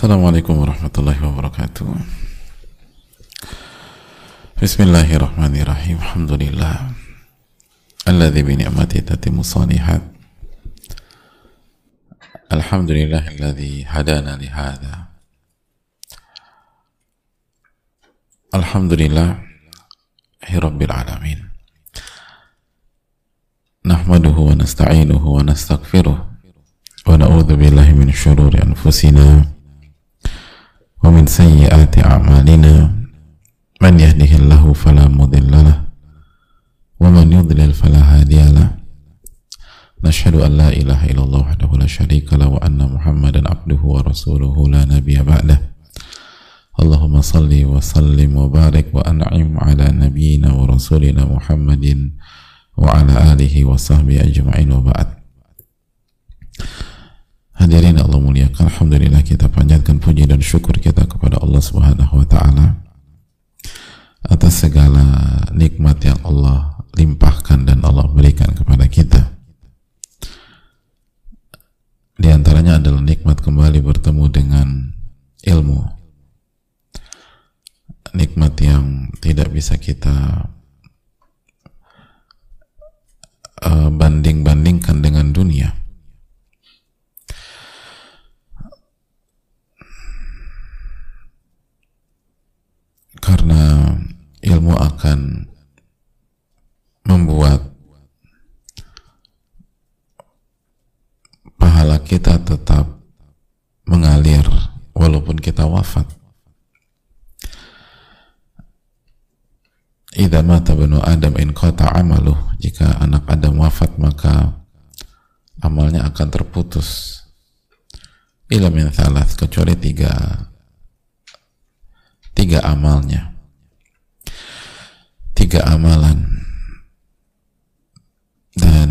Assalamualaikum warahmatullahi wabarakatuh Bismillahirrahmanirrahim Alhamdulillah Alladhi bi ni'mati tatimu salihat Alhamdulillah alladhi hadana lihada Alhamdulillah Rabbil alamin Nahmaduhu wa nasta'inuhu wa nastaghfiruh Wa na'udhu billahi min syururi anfusina ومن سيئات أعمالنا من يهده الله فلا مضل له ومن يضلل فلا هادي له. نشهد أن لا إله إلا الله وحده لا شريك له وأن محمدا عبده ورسوله لا نبي بعده. اللهم صل وسلم وبارك وأنعم على نبينا ورسولنا محمد وعلى آله وصحبه أجمعين وبعد. Hadirin Allah muliakan, Alhamdulillah kita panjatkan puji dan syukur kita kepada Allah Subhanahu wa taala atas segala nikmat yang Allah limpahkan dan Allah berikan kepada kita. Di antaranya adalah nikmat kembali bertemu dengan ilmu. Nikmat yang tidak bisa kita uh, banding-bandingkan dengan dunia karena ilmu akan membuat pahala kita tetap mengalir walaupun kita wafat. Idza mata banu Adam in qata amaluh jika anak Adam wafat maka amalnya akan terputus ila min thalath kecuali tiga tiga amalnya. Tiga amalan. Dan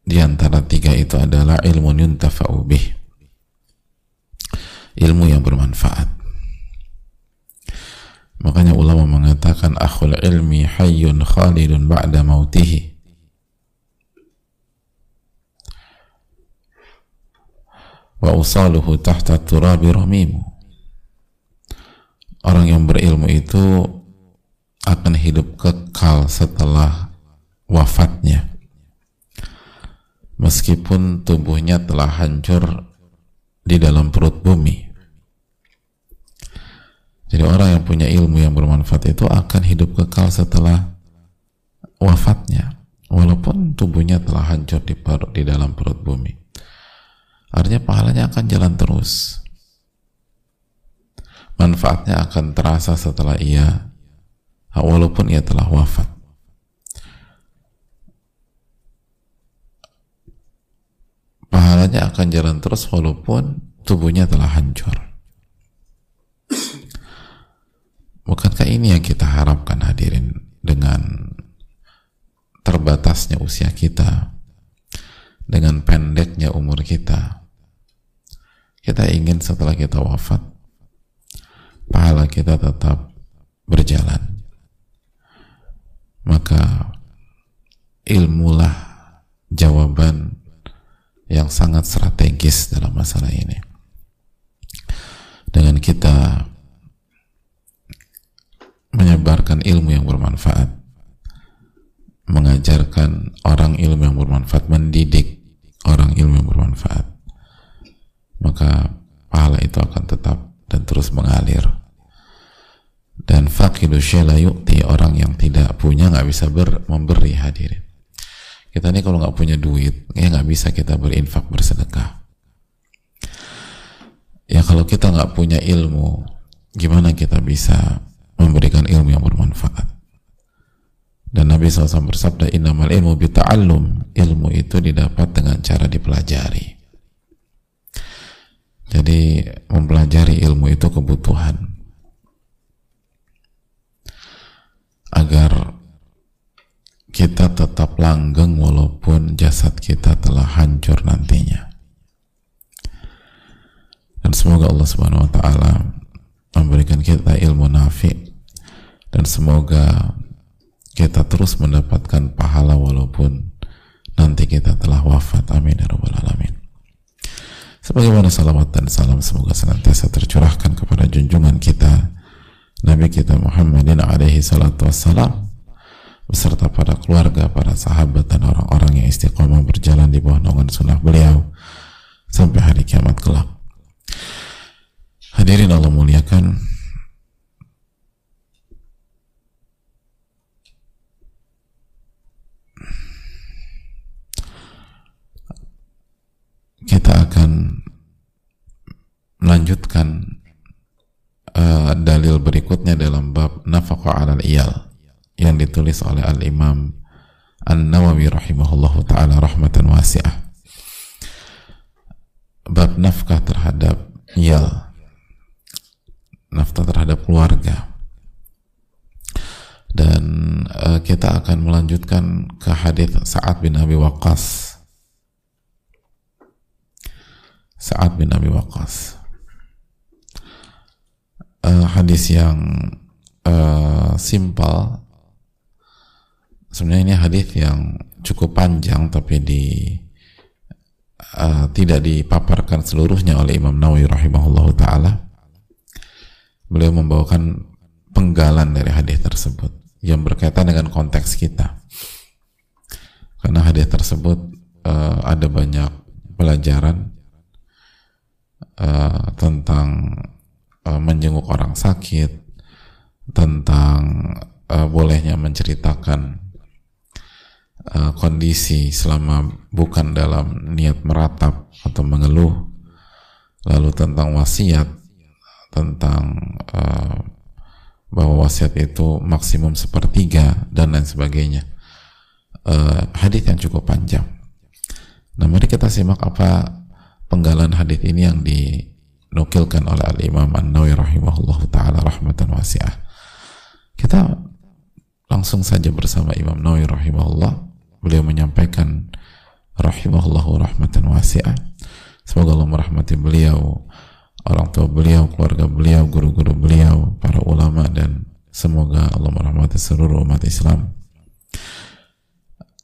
di antara tiga itu adalah ilmu yuntafa'u bih. Ilmu yang bermanfaat. Makanya ulama mengatakan akhul ilmi hayyun khalidun ba'da mautihi. Wa usaluhu tahta turabi ramimu orang yang berilmu itu akan hidup kekal setelah wafatnya. Meskipun tubuhnya telah hancur di dalam perut bumi. Jadi orang yang punya ilmu yang bermanfaat itu akan hidup kekal setelah wafatnya. Walaupun tubuhnya telah hancur di, perut, di dalam perut bumi. Artinya pahalanya akan jalan terus manfaatnya akan terasa setelah ia walaupun ia telah wafat. Pahalanya akan jalan terus walaupun tubuhnya telah hancur. Bukankah ini yang kita harapkan hadirin dengan terbatasnya usia kita dengan pendeknya umur kita? Kita ingin setelah kita wafat pahala kita tetap berjalan. Maka ilmulah jawaban yang sangat strategis dalam masalah ini. Dengan kita menyebarkan ilmu yang bermanfaat mengajarkan orang ilmu yang bermanfaat mendidik orang ilmu yang bermanfaat maka pahala itu akan tetap dan terus mengalir dan fakidu syela yukti orang yang tidak punya nggak bisa ber, memberi hadirin kita ini kalau nggak punya duit ya nggak bisa kita berinfak bersedekah. Ya kalau kita nggak punya ilmu gimana kita bisa memberikan ilmu yang bermanfaat? Dan Nabi SAW bersabda innamal ilmu bita'allum. Ilmu itu didapat dengan cara dipelajari. Jadi mempelajari ilmu itu kebutuhan agar kita tetap langgeng walaupun jasad kita telah hancur nantinya. Dan semoga Allah Subhanahu wa taala memberikan kita ilmu nafi dan semoga kita terus mendapatkan pahala walaupun nanti kita telah wafat. Amin ya rabbal alamin. Sebagaimana salawat dan salam semoga senantiasa tercurahkan kepada junjungan kita Nabi kita Muhammadin alaihi salatu wassalam beserta para keluarga, para sahabat dan orang-orang yang istiqomah berjalan di bawah naungan sunnah beliau sampai hari kiamat kelak. Hadirin Allah muliakan, kita akan melanjutkan uh, dalil berikutnya dalam bab nafaqah alal iyal yang ditulis oleh al-imam An-Nawawi rahimahullahu ta'ala rahmatan wasi'ah. Bab nafkah terhadap iyal nafkah terhadap keluarga. Dan uh, kita akan melanjutkan ke hadis Sa'ad bin Abi Waqqas. Sa'ad bin Abi Waqqas uh, hadis yang uh, simpel. Sebenarnya ini hadis yang cukup panjang tapi di uh, tidak dipaparkan seluruhnya oleh Imam Nawawi rahimahullah taala. Beliau membawakan penggalan dari hadis tersebut yang berkaitan dengan konteks kita. Karena hadis tersebut uh, ada banyak pelajaran uh, tentang uh, menjenguk orang sakit, tentang uh, bolehnya menceritakan uh, kondisi selama bukan dalam niat meratap atau mengeluh, lalu tentang wasiat, tentang uh, bahwa wasiat itu maksimum sepertiga dan lain sebagainya. Uh, hadis yang cukup panjang. Nah, mari kita simak apa penggalan hadis ini yang dinukilkan oleh Al Imam An Nawawi rahimahullah taala rahmatan wasi'ah. Kita langsung saja bersama Imam Nawawi rahimahullah beliau menyampaikan rahimahullah rahmatan wasi'ah. Semoga Allah merahmati beliau, orang tua beliau, keluarga beliau, guru-guru beliau, para ulama dan semoga Allah merahmati seluruh umat Islam.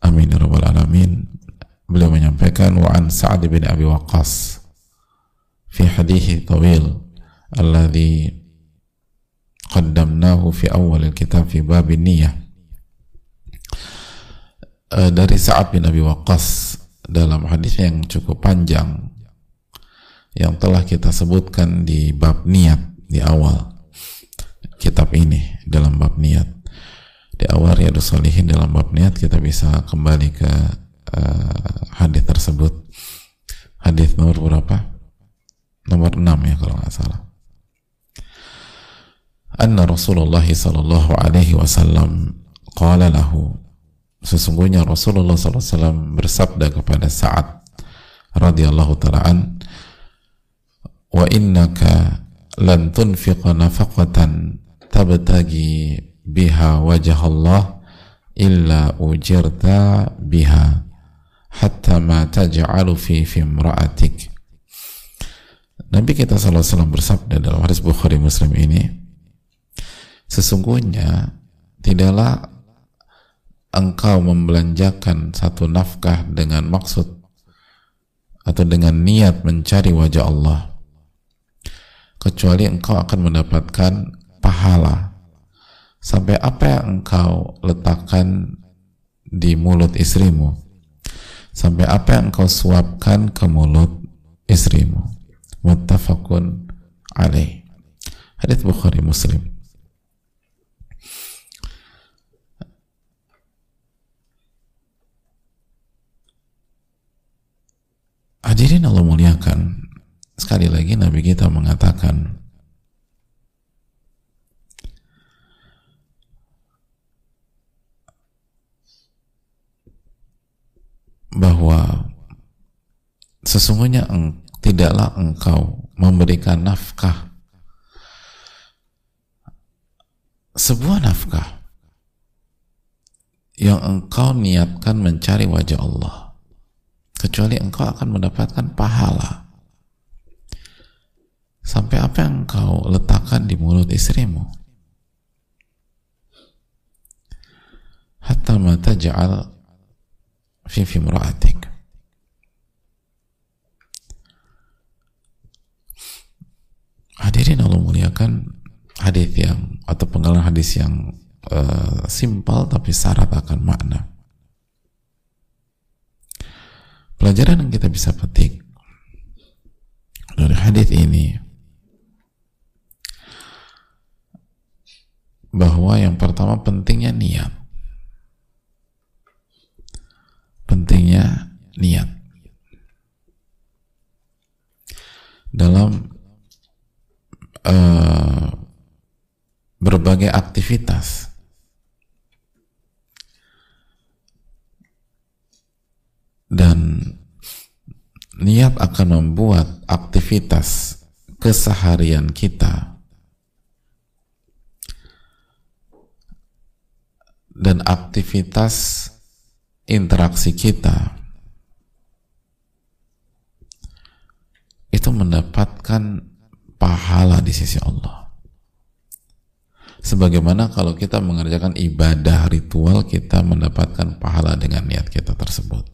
Amin ya rabbal alamin beliau menyampaikan wa an Sa'ad bin Abi Waqqas hadithi tawil alladhi qaddamnahu fi awal kitab fi bab niyah uh, dari Sa'ad bin Abi Waqqas dalam hadis yang cukup panjang yang telah kita sebutkan di bab niat di awal kitab ini dalam bab niat. Di awal Riyadus Salihin dalam bab niat kita bisa kembali ke uh, hadis tersebut. Hadis nomor berapa nomor 6 ya kalau nggak salah. Anna Rasulullah sallallahu alaihi wasallam qala lahu sesungguhnya Rasulullah SAW bersabda kepada Sa'ad radhiyallahu ta'ala wa innaka lan tunfiqa nafaqatan tabtagi biha wajah Allah illa ujirta biha hatta ma taj'alu fi fimra'atik Nabi kita SAW bersabda dalam hadis Bukhari Muslim ini sesungguhnya tidaklah engkau membelanjakan satu nafkah dengan maksud atau dengan niat mencari wajah Allah kecuali engkau akan mendapatkan pahala. Sampai apa yang engkau letakkan di mulut istrimu? Sampai apa yang engkau suapkan ke mulut istrimu muttafaqun alaih. Hadits Bukhari Muslim. Hadirin Allah muliakan sekali lagi Nabi kita mengatakan bahwa sesungguhnya tidaklah engkau memberikan nafkah. Sebuah nafkah yang engkau niatkan mencari wajah Allah. Kecuali engkau akan mendapatkan pahala. Sampai apa yang engkau letakkan di mulut istrimu? Hatta mata ja'al fi fimra'atik mengerjakan hadis yang atau penggalan hadis yang uh, simpel tapi syarat akan makna. Pelajaran yang kita bisa petik dari hadis ini bahwa yang pertama pentingnya niat. Pentingnya niat. Dalam uh, berbagai aktivitas dan niat akan membuat aktivitas keseharian kita dan aktivitas interaksi kita itu mendapatkan pahala di sisi Allah. Sebagaimana kalau kita mengerjakan ibadah ritual, kita mendapatkan pahala dengan niat kita tersebut.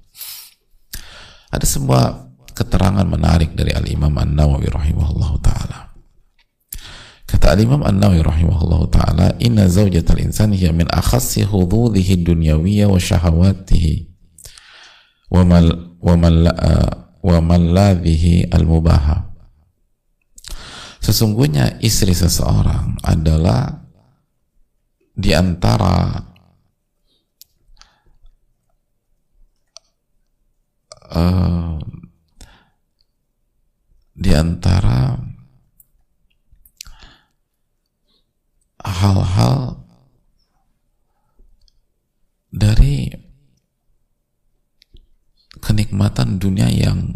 Ada sebuah keterangan menarik dari Al-Imam An-Nawawi rahimahullah ta'ala. Kata Al-Imam An-Nawawi rahimahullah ta'ala, Inna zawjatal insan hiya min akhassi hududhihi dunyawiyya wa syahawatihi wa mal wa mal wa malladhihi al-mubaha. Sesungguhnya istri seseorang adalah di antara uh, di antara hal-hal dari kenikmatan dunia yang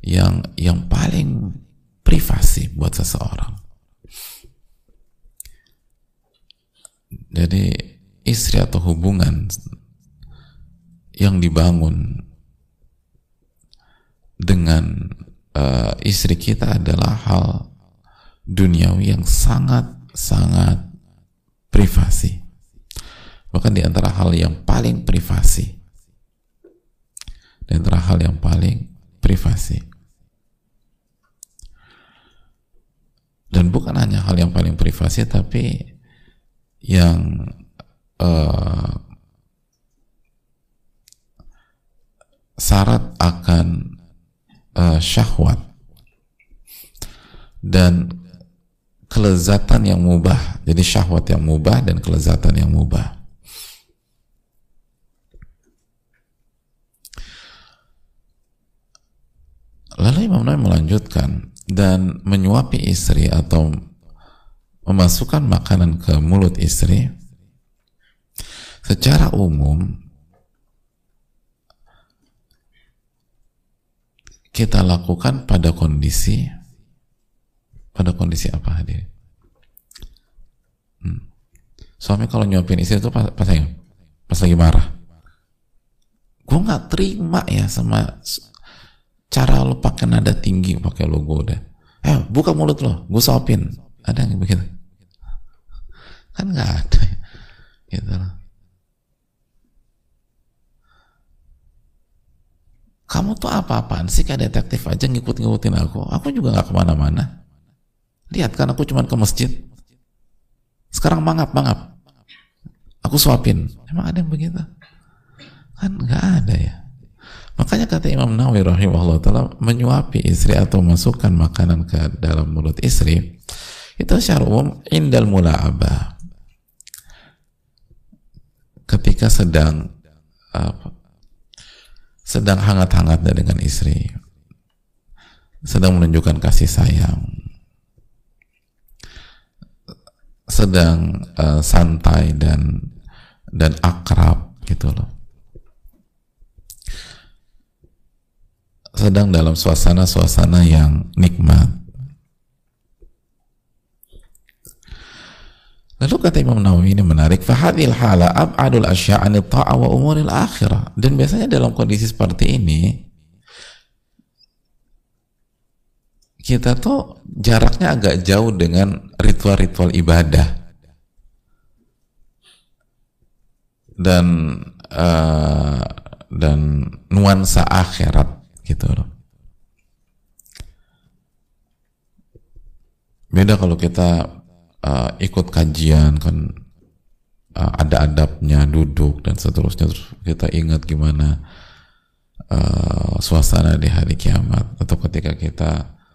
yang yang paling privasi buat seseorang. Jadi istri atau hubungan yang dibangun dengan uh, istri kita adalah hal duniawi yang sangat sangat privasi. Bahkan di antara hal yang paling privasi. Di antara hal yang paling privasi. Dan bukan hanya hal yang paling privasi, tapi yang uh, syarat akan uh, syahwat dan kelezatan yang mubah. Jadi syahwat yang mubah dan kelezatan yang mubah. Lalu Imam Nawawi melanjutkan dan menyuapi istri atau memasukkan makanan ke mulut istri secara umum kita lakukan pada kondisi pada kondisi apa hadir? Hmm. Suami kalau nyuapin istri itu pas, pas, pas lagi marah. Gue nggak terima ya sama cara lo pakai nada tinggi pakai logo udah. Eh buka mulut lo, gue suapin. Ada yang begitu? Kan nggak ada. Gitu loh. Kamu tuh apa-apaan sih kayak detektif aja ngikut-ngikutin aku. Aku juga nggak ke mana-mana. Lihat kan aku cuma ke masjid. Sekarang mangap, mangap. Aku suapin. Emang ada yang begitu? Kan nggak ada ya. Makanya kata Imam Nawawi rahimahullah ta'ala menyuapi istri atau masukkan makanan ke dalam mulut istri itu secara umum indal mula'abah ketika sedang apa, sedang hangat-hangatnya dengan istri. Sedang menunjukkan kasih sayang. Sedang uh, santai dan dan akrab gitu loh. Sedang dalam suasana-suasana yang nikmat Lalu kata Imam Nawawi ini menarik, fahadil hala ab'adul asya'ani ta'a wa umuril akhirah. Dan biasanya dalam kondisi seperti ini, kita tuh jaraknya agak jauh dengan ritual-ritual ibadah dan uh, dan nuansa akhirat gitu loh. beda kalau kita uh, ikut kajian kan uh, ada adabnya duduk dan seterusnya. Terus kita ingat gimana uh, suasana di hari kiamat atau ketika kita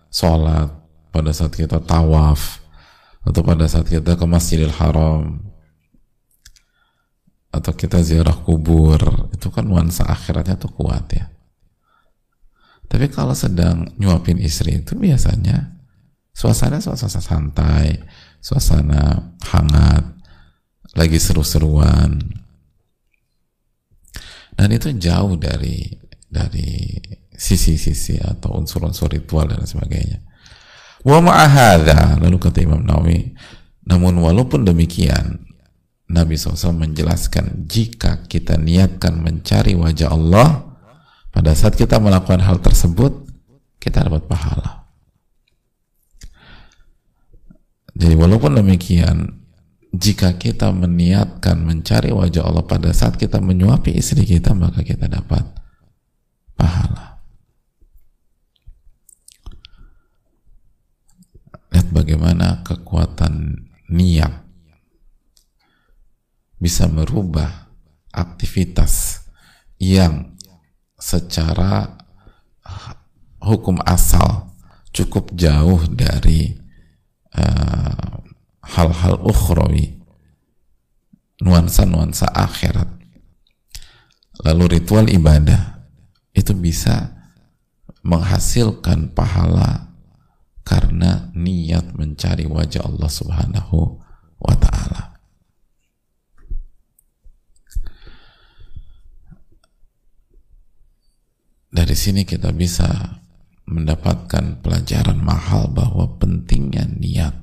sholat pada saat kita tawaf atau pada saat kita ke Masjidil Haram atau kita ziarah kubur itu kan nuansa akhiratnya tuh kuat ya. Tapi kalau sedang nyuapin istri itu biasanya suasana suasana santai suasana hangat lagi seru-seruan. Dan itu jauh dari dari sisi-sisi atau unsur-unsur ritual dan sebagainya. Wa ma'ahadha lalu kata Imam Nawawi namun walaupun demikian Nabi SAW menjelaskan jika kita niatkan mencari wajah Allah pada saat kita melakukan hal tersebut kita dapat pahala jadi walaupun demikian jika kita meniatkan mencari wajah Allah pada saat kita menyuapi istri kita maka kita dapat pahala. Lihat bagaimana kekuatan niat bisa merubah aktivitas yang secara hukum asal cukup jauh dari eh, hal-hal uh, ukhrawi nuansa-nuansa akhirat lalu ritual ibadah itu bisa menghasilkan pahala karena niat mencari wajah Allah Subhanahu wa taala. Dari sini kita bisa mendapatkan pelajaran mahal bahwa pentingnya niat.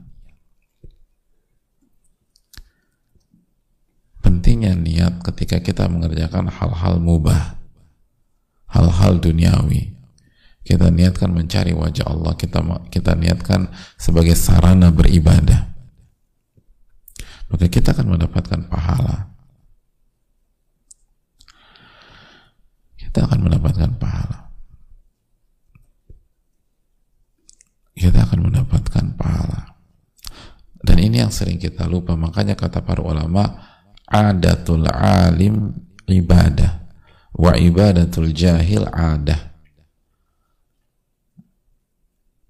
Pentingnya niat ketika kita mengerjakan hal-hal mubah, hal-hal duniawi. Kita niatkan mencari wajah Allah, kita kita niatkan sebagai sarana beribadah. Maka kita akan mendapatkan pahala. kita akan mendapatkan pahala. Kita akan mendapatkan pahala. Dan ini yang sering kita lupa. Makanya kata para ulama, adatul alim ibadah wa ibadatul jahil adah.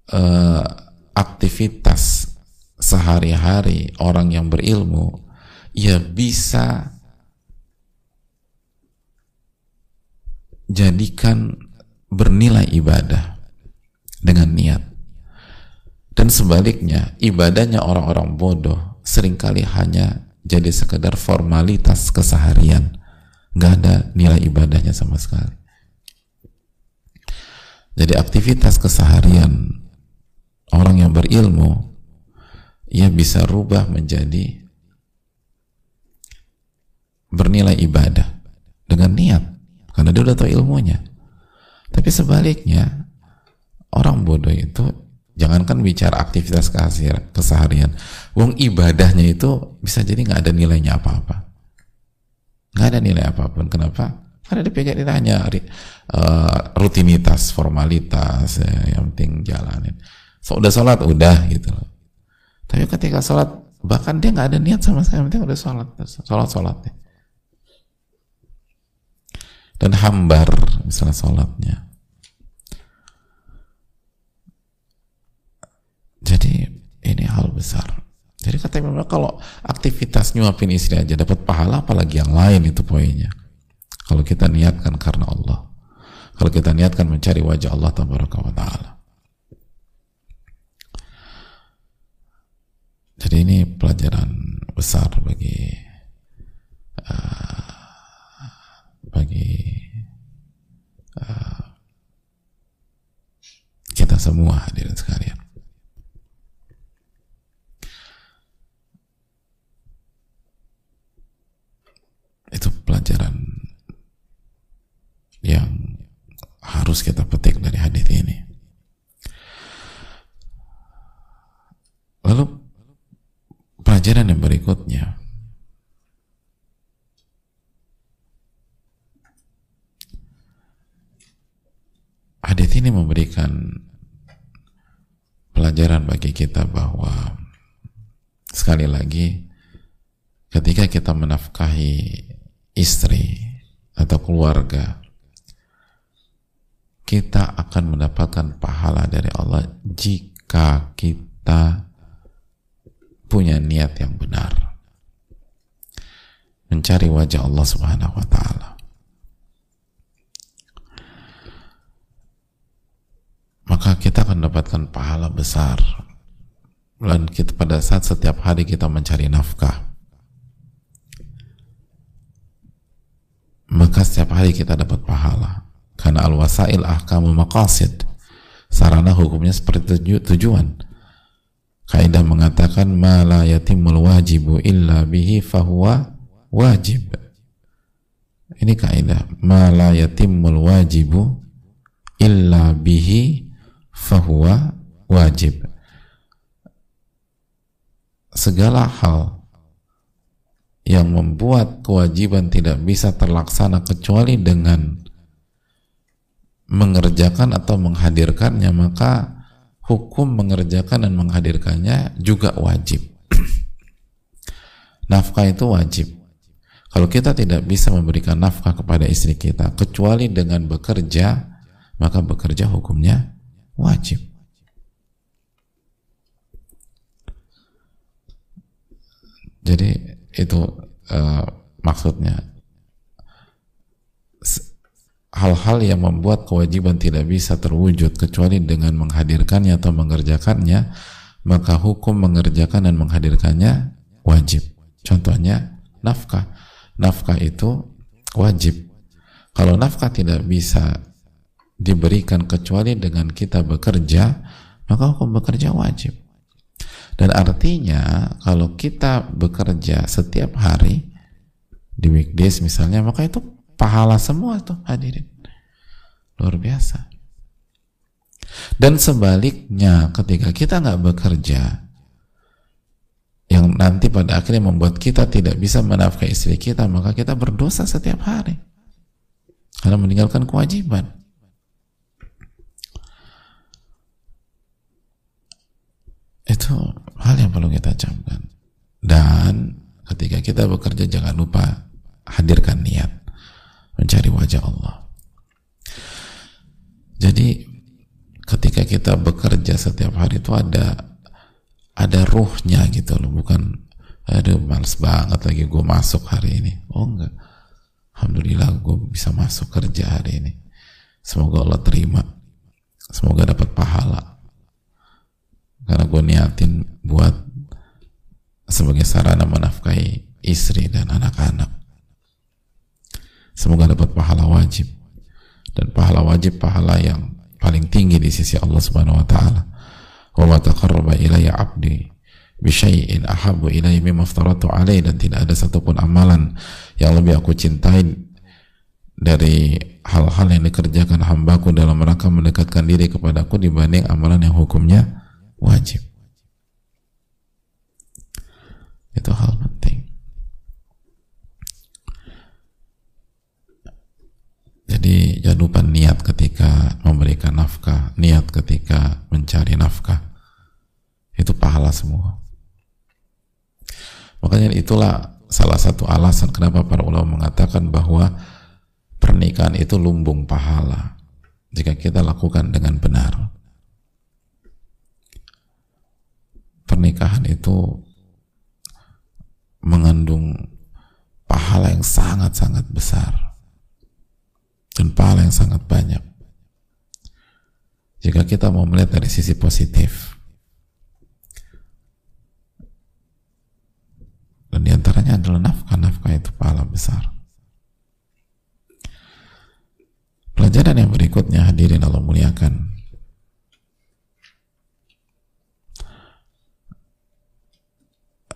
Uh, aktivitas sehari-hari orang yang berilmu ya bisa jadikan bernilai ibadah dengan niat dan sebaliknya ibadahnya orang-orang bodoh sering kali hanya jadi sekedar formalitas keseharian. Nggak ada nilai ibadahnya sama sekali. Jadi aktivitas keseharian orang yang berilmu ia bisa rubah menjadi bernilai ibadah dengan niat karena dia udah tahu ilmunya. Tapi sebaliknya orang bodoh itu jangankan bicara aktivitas keseharian wong ibadahnya itu bisa jadi nggak ada nilainya apa-apa. Nggak ada nilai apa pun. Kenapa? Karena dia pengen hanya uh, rutinitas formalitas ya, yang penting jalanin. So, udah sholat udah gitu loh. Tapi ketika sholat bahkan dia nggak ada niat sama sekali yang penting udah sholat sholat sholat ya. Dan hambar misalnya sholatnya jadi ini hal besar. Jadi kata Imam kalau aktivitas nyuapin istri aja dapat pahala apalagi yang lain itu poinnya. Kalau kita niatkan karena Allah. Kalau kita niatkan mencari wajah Allah Taala. Jadi ini pelajaran besar bagi uh, bagi uh, kita semua hadirin sekalian. Itu pelajaran yang harus kita petik dari hadis ini. Lalu pelajaran yang berikutnya hadis ini memberikan pelajaran bagi kita bahwa sekali lagi ketika kita menafkahi istri atau keluarga kita akan mendapatkan pahala dari Allah jika kita punya niat yang benar. Mencari wajah Allah Subhanahu wa taala. Maka kita akan mendapatkan pahala besar. Dan kita pada saat setiap hari kita mencari nafkah maka setiap hari kita dapat pahala. Karena al-wasail ahkamul maqasid. Sarana hukumnya seperti tuju tujuan. Kaidah mengatakan ma la yatimul wajibu illa bihi fahuwa wajib. Ini kaidah. Ma la yatimul wajibu illa bihi fahuwa wajib. Segala hal yang membuat kewajiban tidak bisa terlaksana kecuali dengan mengerjakan atau menghadirkannya maka hukum mengerjakan dan menghadirkannya juga wajib. Nafkah itu wajib. Kalau kita tidak bisa memberikan nafkah kepada istri kita kecuali dengan bekerja maka bekerja hukumnya wajib. Jadi itu uh, maksudnya. Hal-hal yang membuat kewajiban tidak bisa terwujud kecuali dengan menghadirkannya atau mengerjakannya maka hukum mengerjakan dan menghadirkannya wajib. Contohnya nafkah. Nafkah itu wajib. Kalau nafkah tidak bisa diberikan kecuali dengan kita bekerja maka hukum bekerja wajib dan artinya kalau kita bekerja setiap hari di weekdays misalnya, maka itu pahala semua tuh hadirin. Luar biasa. Dan sebaliknya ketika kita nggak bekerja, yang nanti pada akhirnya membuat kita tidak bisa menafkahi istri kita, maka kita berdosa setiap hari. Karena meninggalkan kewajiban. Itu hal yang perlu kita camkan. Dan ketika kita bekerja jangan lupa hadirkan niat mencari wajah Allah. Jadi ketika kita bekerja setiap hari itu ada ada ruhnya gitu loh, bukan aduh males banget lagi gue masuk hari ini. Oh enggak. Alhamdulillah gue bisa masuk kerja hari ini. Semoga Allah terima. Semoga dapat pahala karena gue niatin buat sebagai sarana menafkahi istri dan anak-anak. Semoga dapat pahala wajib. Dan pahala wajib pahala yang paling tinggi di sisi Allah Subhanahu wa taala. Wa ma taqarraba ilayya 'abdi bi syai'in ahabbu ilayya mimma aftaratu dan tidak ada satupun amalan yang lebih aku cintai dari hal-hal yang dikerjakan hambaku dalam rangka mendekatkan diri kepadaku dibanding amalan yang hukumnya wajib. Itu hal penting. Jadi jangan lupa niat ketika memberikan nafkah niat ketika mencari nafkah. Itu pahala semua. Makanya itulah salah satu alasan kenapa para ulama mengatakan bahwa pernikahan itu lumbung pahala. Jika kita lakukan dengan benar pernikahan itu mengandung pahala yang sangat-sangat besar dan pahala yang sangat banyak. Jika kita mau melihat dari sisi positif dan di antaranya adalah nafkah-nafkah itu pahala besar. Pelajaran yang berikutnya hadirin Allah muliakan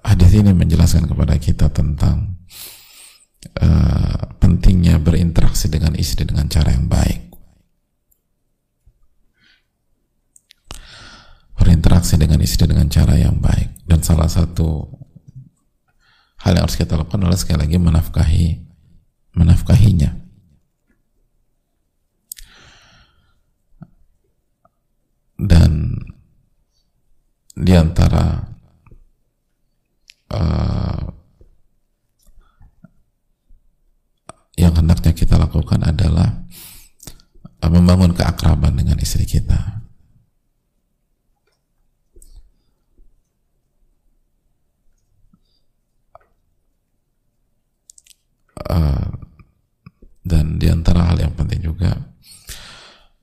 hadis ini menjelaskan kepada kita tentang uh, pentingnya berinteraksi dengan istri dengan cara yang baik. Berinteraksi dengan istri dengan cara yang baik dan salah satu hal yang harus kita lakukan adalah sekali lagi menafkahi menafkahinya. Dan di antara uh, yang hendaknya kita lakukan adalah uh, membangun keakraban dengan istri kita. Uh, dan di antara hal yang penting juga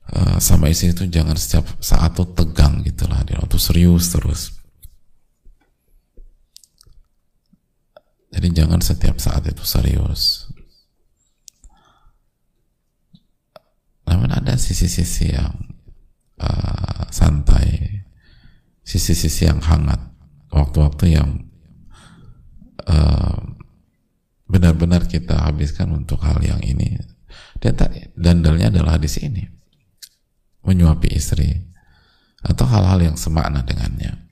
uh, sama istri itu jangan setiap saat tuh tegang gitulah dia tuh serius terus jadi jangan setiap saat itu serius. Namun ada sisi-sisi yang uh, santai sisi-sisi yang hangat. Waktu-waktu yang uh, benar-benar kita habiskan untuk hal yang ini. Dan dandalnya adalah di sini. Menyuapi istri atau hal-hal yang semakna dengannya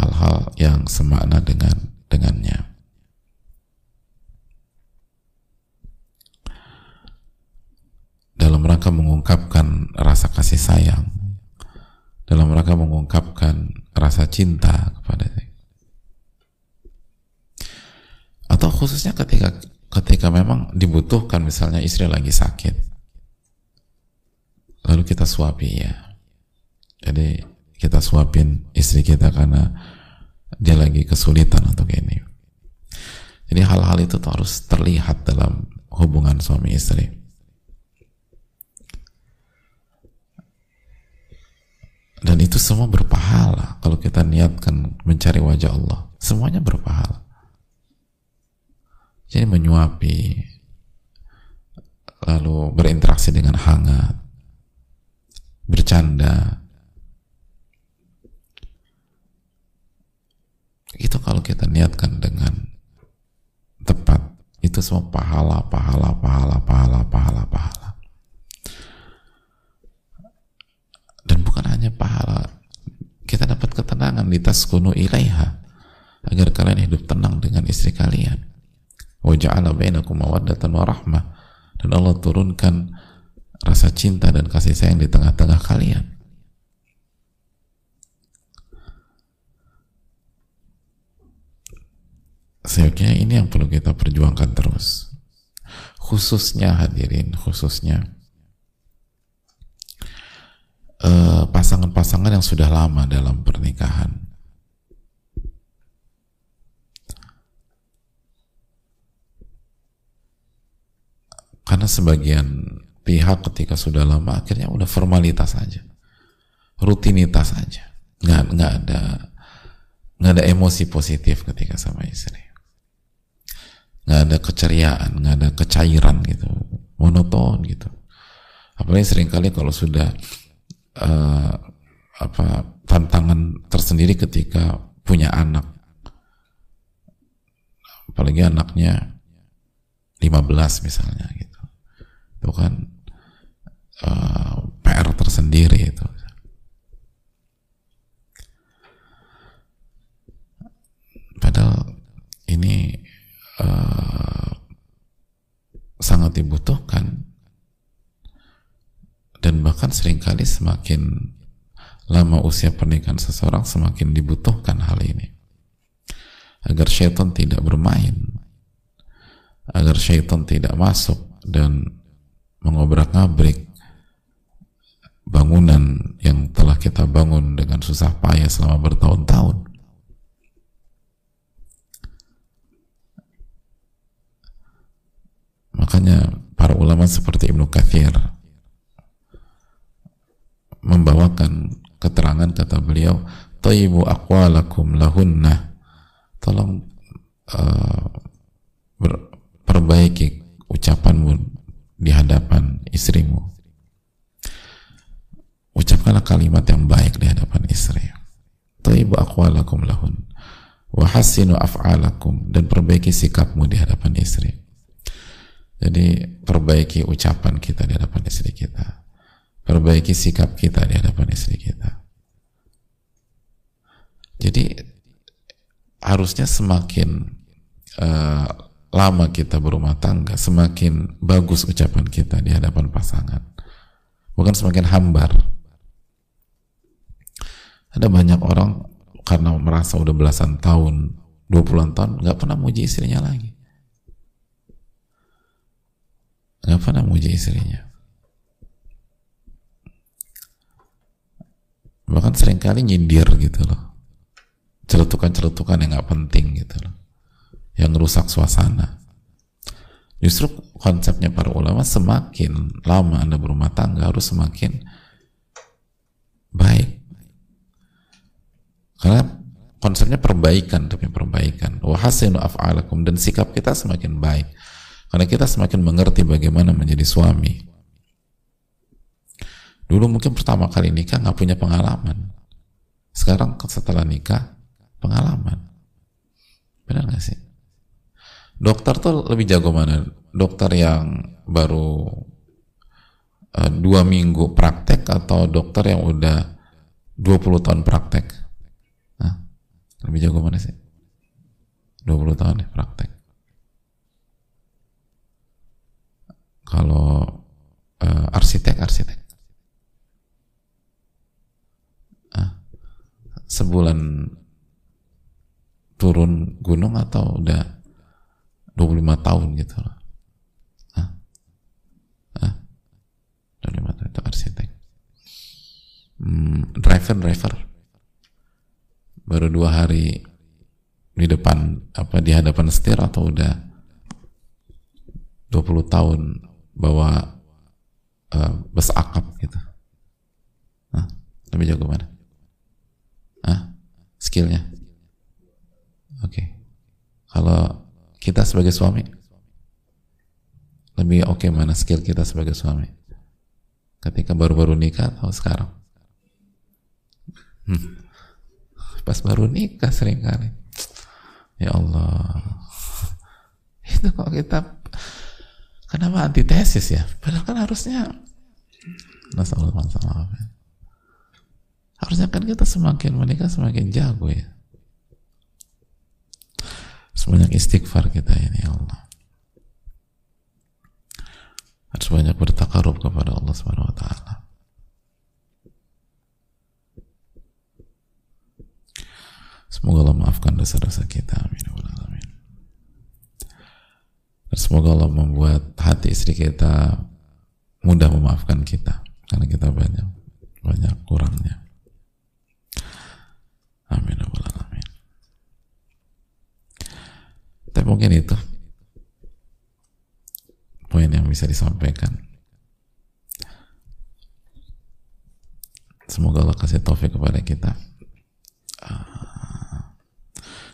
hal-hal yang semakna dengan dengannya. Dalam rangka mengungkapkan rasa kasih sayang. Dalam rangka mengungkapkan rasa cinta kepada atau khususnya ketika ketika memang dibutuhkan misalnya istri lagi sakit. Lalu kita suapi ya. Jadi kita suapin istri kita karena dia lagi kesulitan untuk ini. Jadi hal-hal itu harus terlihat dalam hubungan suami istri. Dan itu semua berpahala kalau kita niatkan mencari wajah Allah. Semuanya berpahala. Jadi menyuapi, lalu berinteraksi dengan hangat, bercanda. Itu kalau kita niatkan dengan tepat, itu semua pahala, pahala, pahala, pahala, pahala, pahala. Dan bukan hanya pahala, kita dapat ketenangan di tas kuno ilaiha agar kalian hidup tenang dengan istri kalian wa ja'ala bainakum mawaddatan dan Allah turunkan rasa cinta dan kasih sayang di tengah-tengah kalian Seyogianya ini yang perlu kita perjuangkan terus. Khususnya hadirin khususnya eh, pasangan-pasangan uh, yang sudah lama dalam pernikahan. Karena sebagian pihak ketika sudah lama akhirnya udah formalitas aja, rutinitas aja, nggak nggak ada nggak ada emosi positif ketika sama istri, nggak ada keceriaan, nggak ada kecairan gitu, monoton gitu. Apalagi sering kali kalau sudah uh, apa tantangan tersendiri ketika punya anak, apalagi anaknya 15 misalnya gitu. Itu kan uh, eh, PR tersendiri itu. Padahal ini uh, sangat dibutuhkan. Dan bahkan sering kali semakin lama usia pernikahan seseorang semakin dibutuhkan hal ini. Agar syaitan tidak bermain. Agar syaitan tidak masuk dan mengobrak-abrik bangunan yang telah kita bangun dengan susah payah selama bertahun-tahun. Makanya para ulama seperti Ibnu Kathir membawakan keterangan kata beliau, "Thayyibu aqwalakum lahunna." Tolong uh, perbaiki ucapanmu di hadapan istrimu. Ucapkanlah kalimat yang baik di hadapan istri. Taibu aqwalakum lahun. Wa hassinu af'alakum. Dan perbaiki sikapmu di hadapan istri jadi perbaiki ucapan kita di hadapan istri kita perbaiki sikap kita di hadapan istri kita jadi harusnya semakin uh, lama kita berumah tangga, semakin bagus ucapan kita di hadapan pasangan. Bukan semakin hambar. ada banyak orang karena merasa udah belasan tahun 20 tahun nggak pernah muji istrinya lagi nggak pernah muji istrinya? Bahkan sering kali nyindir gitu loh. Celutukan-celutukan yang nggak penting gitu loh. Yang rusak suasana. Justru konsepnya para ulama semakin lama anda berumah tangga harus semakin baik. Karena konsepnya perbaikan demi perbaikan. Wahasinu af'alakum. Dan sikap kita semakin baik karena kita semakin mengerti bagaimana menjadi suami Dulu mungkin pertama kali nikah nggak punya pengalaman. Sekarang setelah nikah pengalaman. Benar nggak sih? Dokter tuh lebih jago mana? Dokter yang baru uh, dua minggu praktek atau dokter yang udah 20 tahun praktek? Hah? Lebih jago mana sih? 20 tahun ya praktek. Kalau uh, arsitek, arsitek sebulan turun gunung atau udah 25 tahun gitu loh. Hah? 25 tahun itu arsitek. Hmm, driver driver baru dua hari di depan apa di hadapan setir atau udah 20 tahun bawa uh, bus akap gitu. Hah? Lebih jago mana? ah skillnya oke okay. kalau kita sebagai suami lebih oke okay mana skill kita sebagai suami ketika baru-baru nikah atau sekarang hmm. pas baru nikah sering kali ya Allah itu kok kita kenapa antitesis ya padahal kan harusnya Harusnya kan kita semakin menikah semakin jago ya. Sebanyak istighfar kita ini ya Allah. Harus banyak bertakarub kepada Allah Subhanahu wa taala. Semoga Allah maafkan dosa-dosa kita. Amin. Amin. Semoga Allah membuat hati istri kita mudah memaafkan kita karena kita banyak banyak kurangnya. Amin ya alamin. Tapi mungkin itu poin yang bisa disampaikan. Semoga Allah kasih taufik kepada kita. Uh,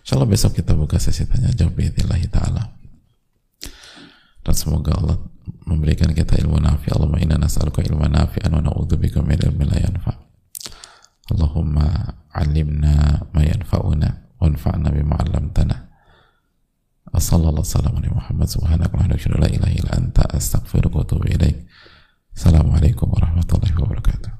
Insya Allah besok kita buka sesi tanya jawab biidillahi ta'ala dan semoga Allah memberikan kita ilmu nafi. Allahumma inna nas'aluka ilman nafi'an wa na'udzubika min ilmin la yanfa. Allahumma 'allimna ma yanfa'una wanfa'na bima 'allamtana. Wa sallallahu salam ala Muhammad. Subhanallahi wa la ilaha illa anta astaghfiruka wa atubu ilaik Assalamualaikum warahmatullahi wabarakatuh.